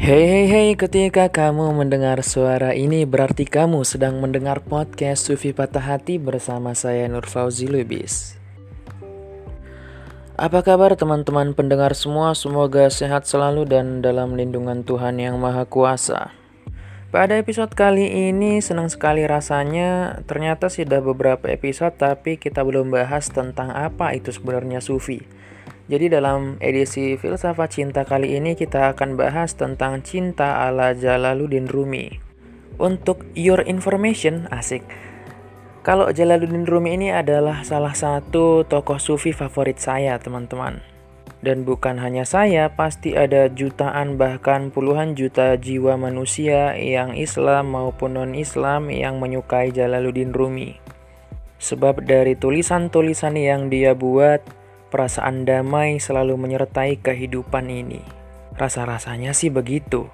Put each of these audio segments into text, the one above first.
Hei hei hei, ketika kamu mendengar suara ini berarti kamu sedang mendengar podcast Sufi Patah Hati bersama saya Nur Fauzi Lubis. Apa kabar teman-teman pendengar semua? Semoga sehat selalu dan dalam lindungan Tuhan Yang Maha Kuasa. Pada episode kali ini senang sekali rasanya ternyata sudah beberapa episode tapi kita belum bahas tentang apa itu sebenarnya sufi. Jadi dalam edisi Filsafat Cinta kali ini kita akan bahas tentang cinta ala Jalaluddin Rumi. Untuk your information, asik. Kalau Jalaluddin Rumi ini adalah salah satu tokoh sufi favorit saya, teman-teman. Dan bukan hanya saya, pasti ada jutaan bahkan puluhan juta jiwa manusia yang Islam maupun non-Islam yang menyukai Jalaluddin Rumi. Sebab dari tulisan-tulisan yang dia buat, Perasaan damai selalu menyertai kehidupan ini. Rasa-rasanya sih begitu.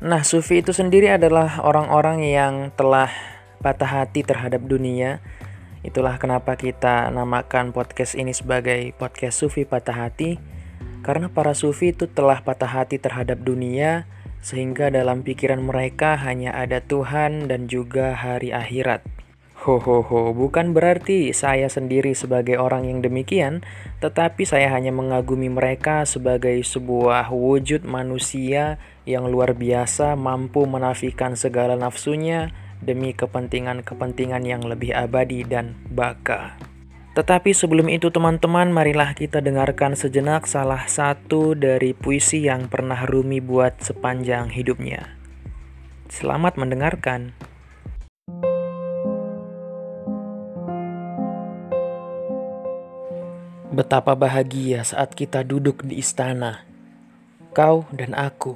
Nah, sufi itu sendiri adalah orang-orang yang telah patah hati terhadap dunia. Itulah kenapa kita namakan podcast ini sebagai podcast sufi patah hati. Karena para sufi itu telah patah hati terhadap dunia, sehingga dalam pikiran mereka hanya ada Tuhan dan juga hari akhirat. Ho ho ho, bukan berarti saya sendiri sebagai orang yang demikian, tetapi saya hanya mengagumi mereka sebagai sebuah wujud manusia yang luar biasa mampu menafikan segala nafsunya demi kepentingan-kepentingan yang lebih abadi dan baka. Tetapi sebelum itu teman-teman, marilah kita dengarkan sejenak salah satu dari puisi yang pernah Rumi buat sepanjang hidupnya. Selamat mendengarkan. Betapa bahagia saat kita duduk di istana, kau dan aku,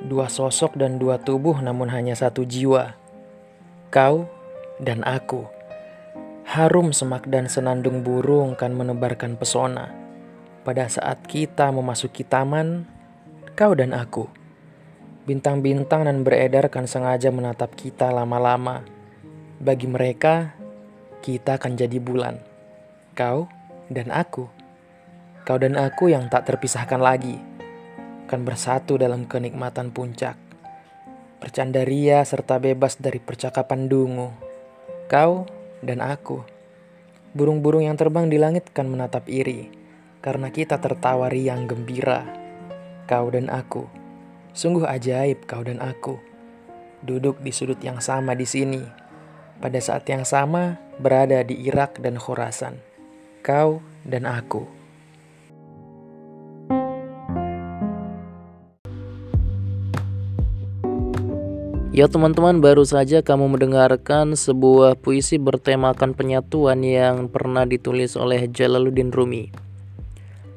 dua sosok dan dua tubuh, namun hanya satu jiwa. Kau dan aku, harum semak dan senandung burung kan menebarkan pesona. Pada saat kita memasuki taman, kau dan aku, bintang-bintang dan beredar kan sengaja menatap kita lama-lama. Bagi mereka, kita akan jadi bulan. Kau dan aku, kau dan aku yang tak terpisahkan lagi, akan bersatu dalam kenikmatan puncak. Bercanda ria serta bebas dari percakapan dungu. Kau dan aku. Burung-burung yang terbang di langit kan menatap iri, karena kita tertawa riang gembira. Kau dan aku. Sungguh ajaib kau dan aku. Duduk di sudut yang sama di sini. Pada saat yang sama, berada di Irak dan Khorasan kau dan aku. Ya teman-teman baru saja kamu mendengarkan sebuah puisi bertemakan penyatuan yang pernah ditulis oleh Jalaluddin Rumi.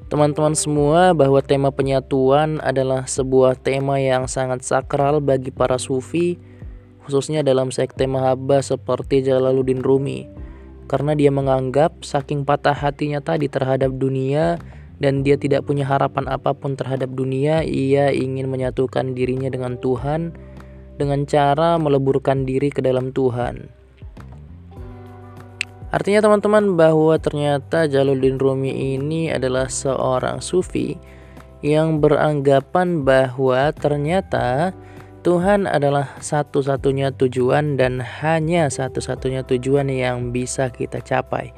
Teman-teman semua bahwa tema penyatuan adalah sebuah tema yang sangat sakral bagi para sufi khususnya dalam sekte Mahabbah seperti Jalaluddin Rumi karena dia menganggap saking patah hatinya tadi terhadap dunia dan dia tidak punya harapan apa pun terhadap dunia, ia ingin menyatukan dirinya dengan Tuhan dengan cara meleburkan diri ke dalam Tuhan. Artinya teman-teman bahwa ternyata Jaluddin Rumi ini adalah seorang sufi yang beranggapan bahwa ternyata Tuhan adalah satu-satunya tujuan dan hanya satu-satunya tujuan yang bisa kita capai.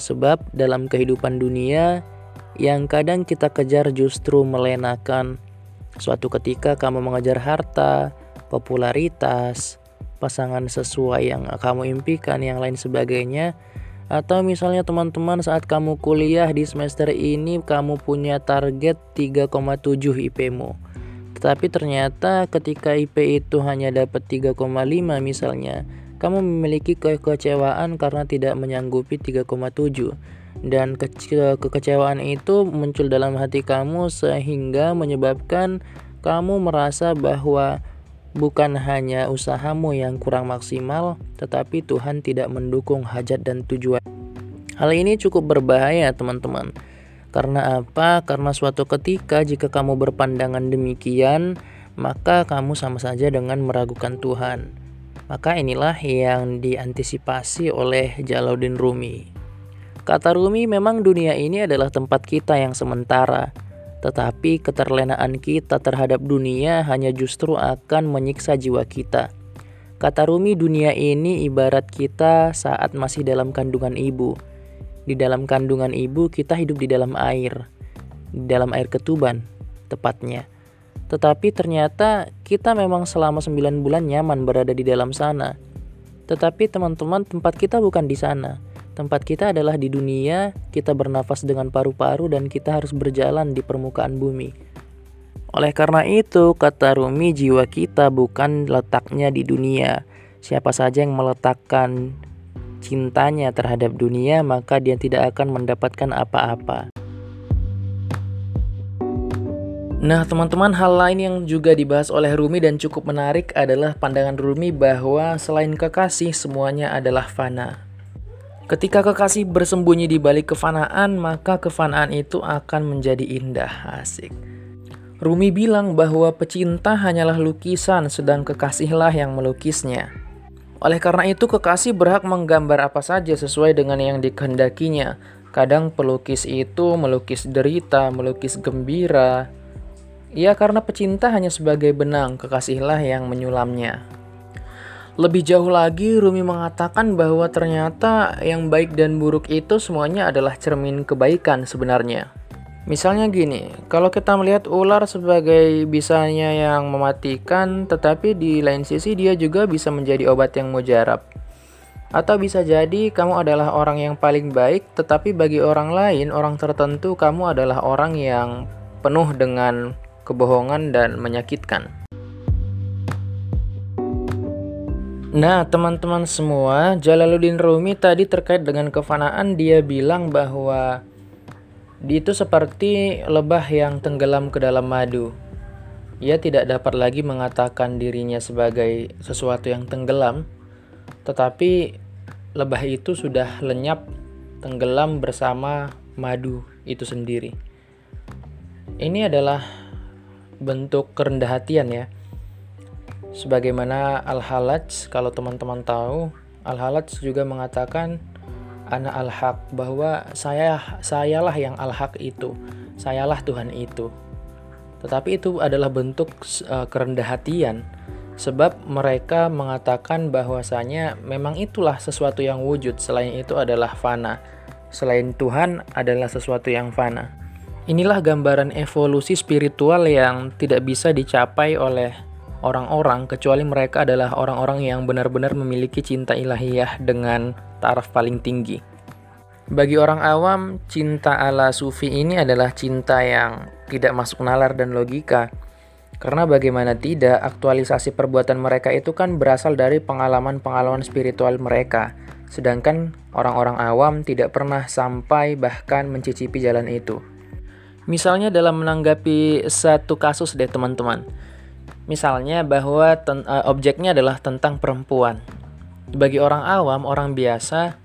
Sebab dalam kehidupan dunia yang kadang kita kejar justru melenakan. Suatu ketika kamu mengejar harta, popularitas, pasangan sesuai yang kamu impikan, yang lain sebagainya, atau misalnya teman-teman saat kamu kuliah di semester ini kamu punya target 3,7 IP-mu tetapi ternyata ketika IP itu hanya dapat 3,5 misalnya, kamu memiliki kekecewaan karena tidak menyanggupi 3,7 dan ke kekecewaan itu muncul dalam hati kamu sehingga menyebabkan kamu merasa bahwa bukan hanya usahamu yang kurang maksimal, tetapi Tuhan tidak mendukung hajat dan tujuan. Hal ini cukup berbahaya, teman-teman karena apa? Karena suatu ketika jika kamu berpandangan demikian, maka kamu sama saja dengan meragukan Tuhan. Maka inilah yang diantisipasi oleh Jalaluddin Rumi. Kata Rumi, memang dunia ini adalah tempat kita yang sementara, Tetapi keterlenaan kita terhadap dunia hanya justru akan menyiksa jiwa kita. Kata Rumi, dunia ini ibarat kita saat masih dalam kandungan ibu. Di dalam kandungan ibu, kita hidup di dalam air, di dalam air ketuban, tepatnya. Tetapi ternyata kita memang selama 9 bulan nyaman berada di dalam sana. Tetapi teman-teman, tempat kita bukan di sana. Tempat kita adalah di dunia, kita bernafas dengan paru-paru dan kita harus berjalan di permukaan bumi. Oleh karena itu, kata Rumi, jiwa kita bukan letaknya di dunia. Siapa saja yang meletakkan cintanya terhadap dunia, maka dia tidak akan mendapatkan apa-apa. Nah, teman-teman, hal lain yang juga dibahas oleh Rumi dan cukup menarik adalah pandangan Rumi bahwa selain kekasih, semuanya adalah fana. Ketika kekasih bersembunyi di balik kefanaan, maka kefanaan itu akan menjadi indah, asik. Rumi bilang bahwa pecinta hanyalah lukisan, sedang kekasihlah yang melukisnya. Oleh karena itu, kekasih berhak menggambar apa saja sesuai dengan yang dikehendakinya. Kadang pelukis itu melukis derita, melukis gembira. Ya, karena pecinta hanya sebagai benang, kekasihlah yang menyulamnya. Lebih jauh lagi, Rumi mengatakan bahwa ternyata yang baik dan buruk itu semuanya adalah cermin kebaikan sebenarnya. Misalnya gini, kalau kita melihat ular sebagai bisanya yang mematikan, tetapi di lain sisi dia juga bisa menjadi obat yang mujarab. Atau bisa jadi kamu adalah orang yang paling baik, tetapi bagi orang lain, orang tertentu, kamu adalah orang yang penuh dengan kebohongan dan menyakitkan. Nah, teman-teman semua, Jalaluddin Rumi tadi terkait dengan kefanaan, dia bilang bahwa itu seperti lebah yang tenggelam ke dalam madu. Ia tidak dapat lagi mengatakan dirinya sebagai sesuatu yang tenggelam, tetapi lebah itu sudah lenyap tenggelam bersama madu itu sendiri. Ini adalah bentuk kerendah hatian ya. Sebagaimana Al-Halaj, kalau teman-teman tahu, Al-Halaj juga mengatakan ana al-haq bahwa saya sayalah yang al-haq itu. Sayalah Tuhan itu. Tetapi itu adalah bentuk uh, kerendah hatian. Sebab mereka mengatakan bahwasanya memang itulah sesuatu yang wujud. Selain itu adalah fana. Selain Tuhan adalah sesuatu yang fana. Inilah gambaran evolusi spiritual yang tidak bisa dicapai oleh orang-orang kecuali mereka adalah orang-orang yang benar-benar memiliki cinta ilahiyah dengan taraf paling tinggi. Bagi orang awam, cinta ala sufi ini adalah cinta yang tidak masuk nalar dan logika. Karena bagaimana tidak, aktualisasi perbuatan mereka itu kan berasal dari pengalaman-pengalaman spiritual mereka. Sedangkan orang-orang awam tidak pernah sampai bahkan mencicipi jalan itu. Misalnya dalam menanggapi satu kasus deh teman-teman. Misalnya bahwa ten, uh, objeknya adalah tentang perempuan. Bagi orang awam, orang biasa,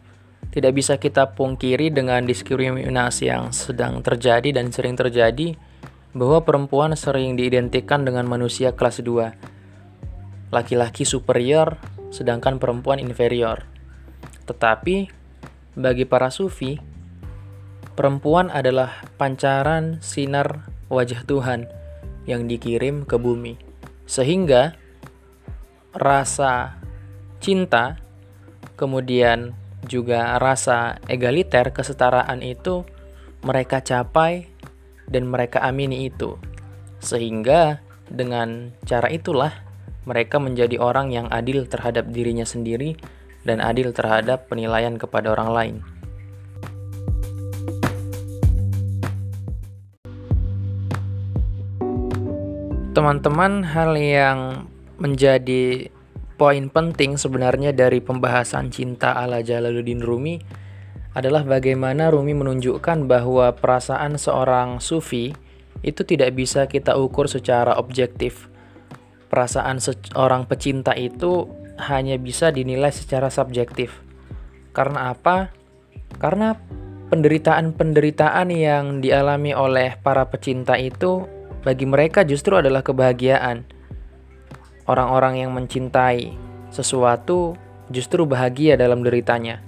tidak bisa kita pungkiri dengan diskriminasi yang sedang terjadi dan sering terjadi bahwa perempuan sering diidentikan dengan manusia kelas 2. Laki-laki superior, sedangkan perempuan inferior. Tetapi, bagi para sufi, perempuan adalah pancaran sinar wajah Tuhan yang dikirim ke bumi. Sehingga rasa cinta, kemudian juga rasa egaliter, kesetaraan itu mereka capai dan mereka amini itu. Sehingga dengan cara itulah mereka menjadi orang yang adil terhadap dirinya sendiri dan adil terhadap penilaian kepada orang lain. Teman-teman, hal yang menjadi poin penting sebenarnya dari pembahasan cinta ala Jalaluddin Rumi adalah bagaimana Rumi menunjukkan bahwa perasaan seorang sufi itu tidak bisa kita ukur secara objektif. Perasaan seorang pecinta itu hanya bisa dinilai secara subjektif. Karena apa? Karena penderitaan-penderitaan yang dialami oleh para pecinta itu bagi mereka justru adalah kebahagiaan. Orang-orang yang mencintai sesuatu justru bahagia dalam deritanya.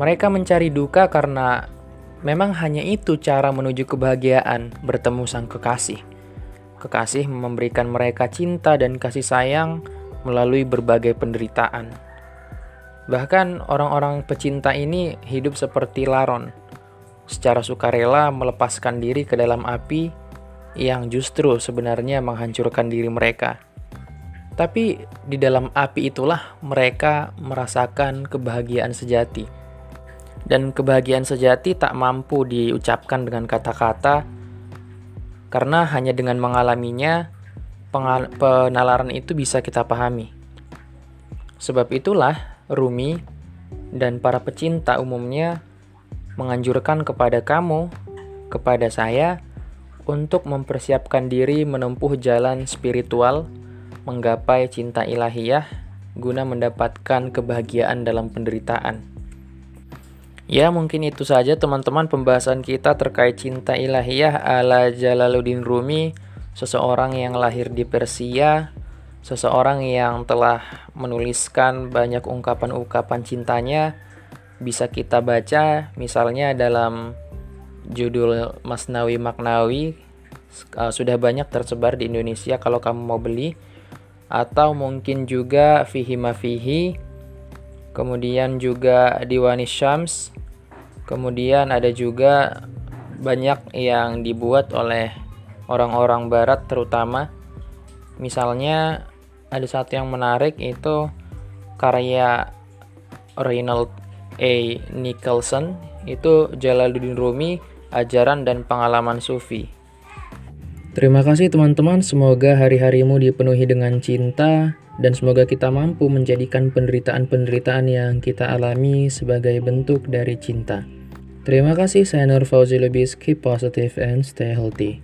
Mereka mencari duka karena memang hanya itu cara menuju kebahagiaan bertemu sang kekasih. Kekasih memberikan mereka cinta dan kasih sayang melalui berbagai penderitaan. Bahkan orang-orang pecinta ini hidup seperti laron, secara sukarela melepaskan diri ke dalam api yang justru sebenarnya menghancurkan diri mereka. Tapi di dalam api itulah mereka merasakan kebahagiaan sejati. Dan kebahagiaan sejati tak mampu diucapkan dengan kata-kata, karena hanya dengan mengalaminya, penalaran itu bisa kita pahami. Sebab itulah Rumi dan para pecinta umumnya menganjurkan kepada kamu, kepada saya, untuk mempersiapkan diri menempuh jalan spiritual menggapai cinta ilahiyah guna mendapatkan kebahagiaan dalam penderitaan. Ya, mungkin itu saja teman-teman pembahasan kita terkait cinta ilahiyah ala Jalaluddin Rumi, seseorang yang lahir di Persia, seseorang yang telah menuliskan banyak ungkapan-ungkapan cintanya bisa kita baca misalnya dalam judul Masnawi Maknawi uh, sudah banyak tersebar di Indonesia kalau kamu mau beli atau mungkin juga fihi mafihi kemudian juga diwani syams. Kemudian ada juga banyak yang dibuat oleh orang-orang barat terutama. Misalnya ada satu yang menarik itu karya Reynold A. Nicholson. Itu Jalaluddin Rumi ajaran dan pengalaman sufi Terima kasih teman-teman, semoga hari-harimu dipenuhi dengan cinta dan semoga kita mampu menjadikan penderitaan-penderitaan yang kita alami sebagai bentuk dari cinta. Terima kasih, saya Nur Fauzi Lubis. Keep positive and stay healthy.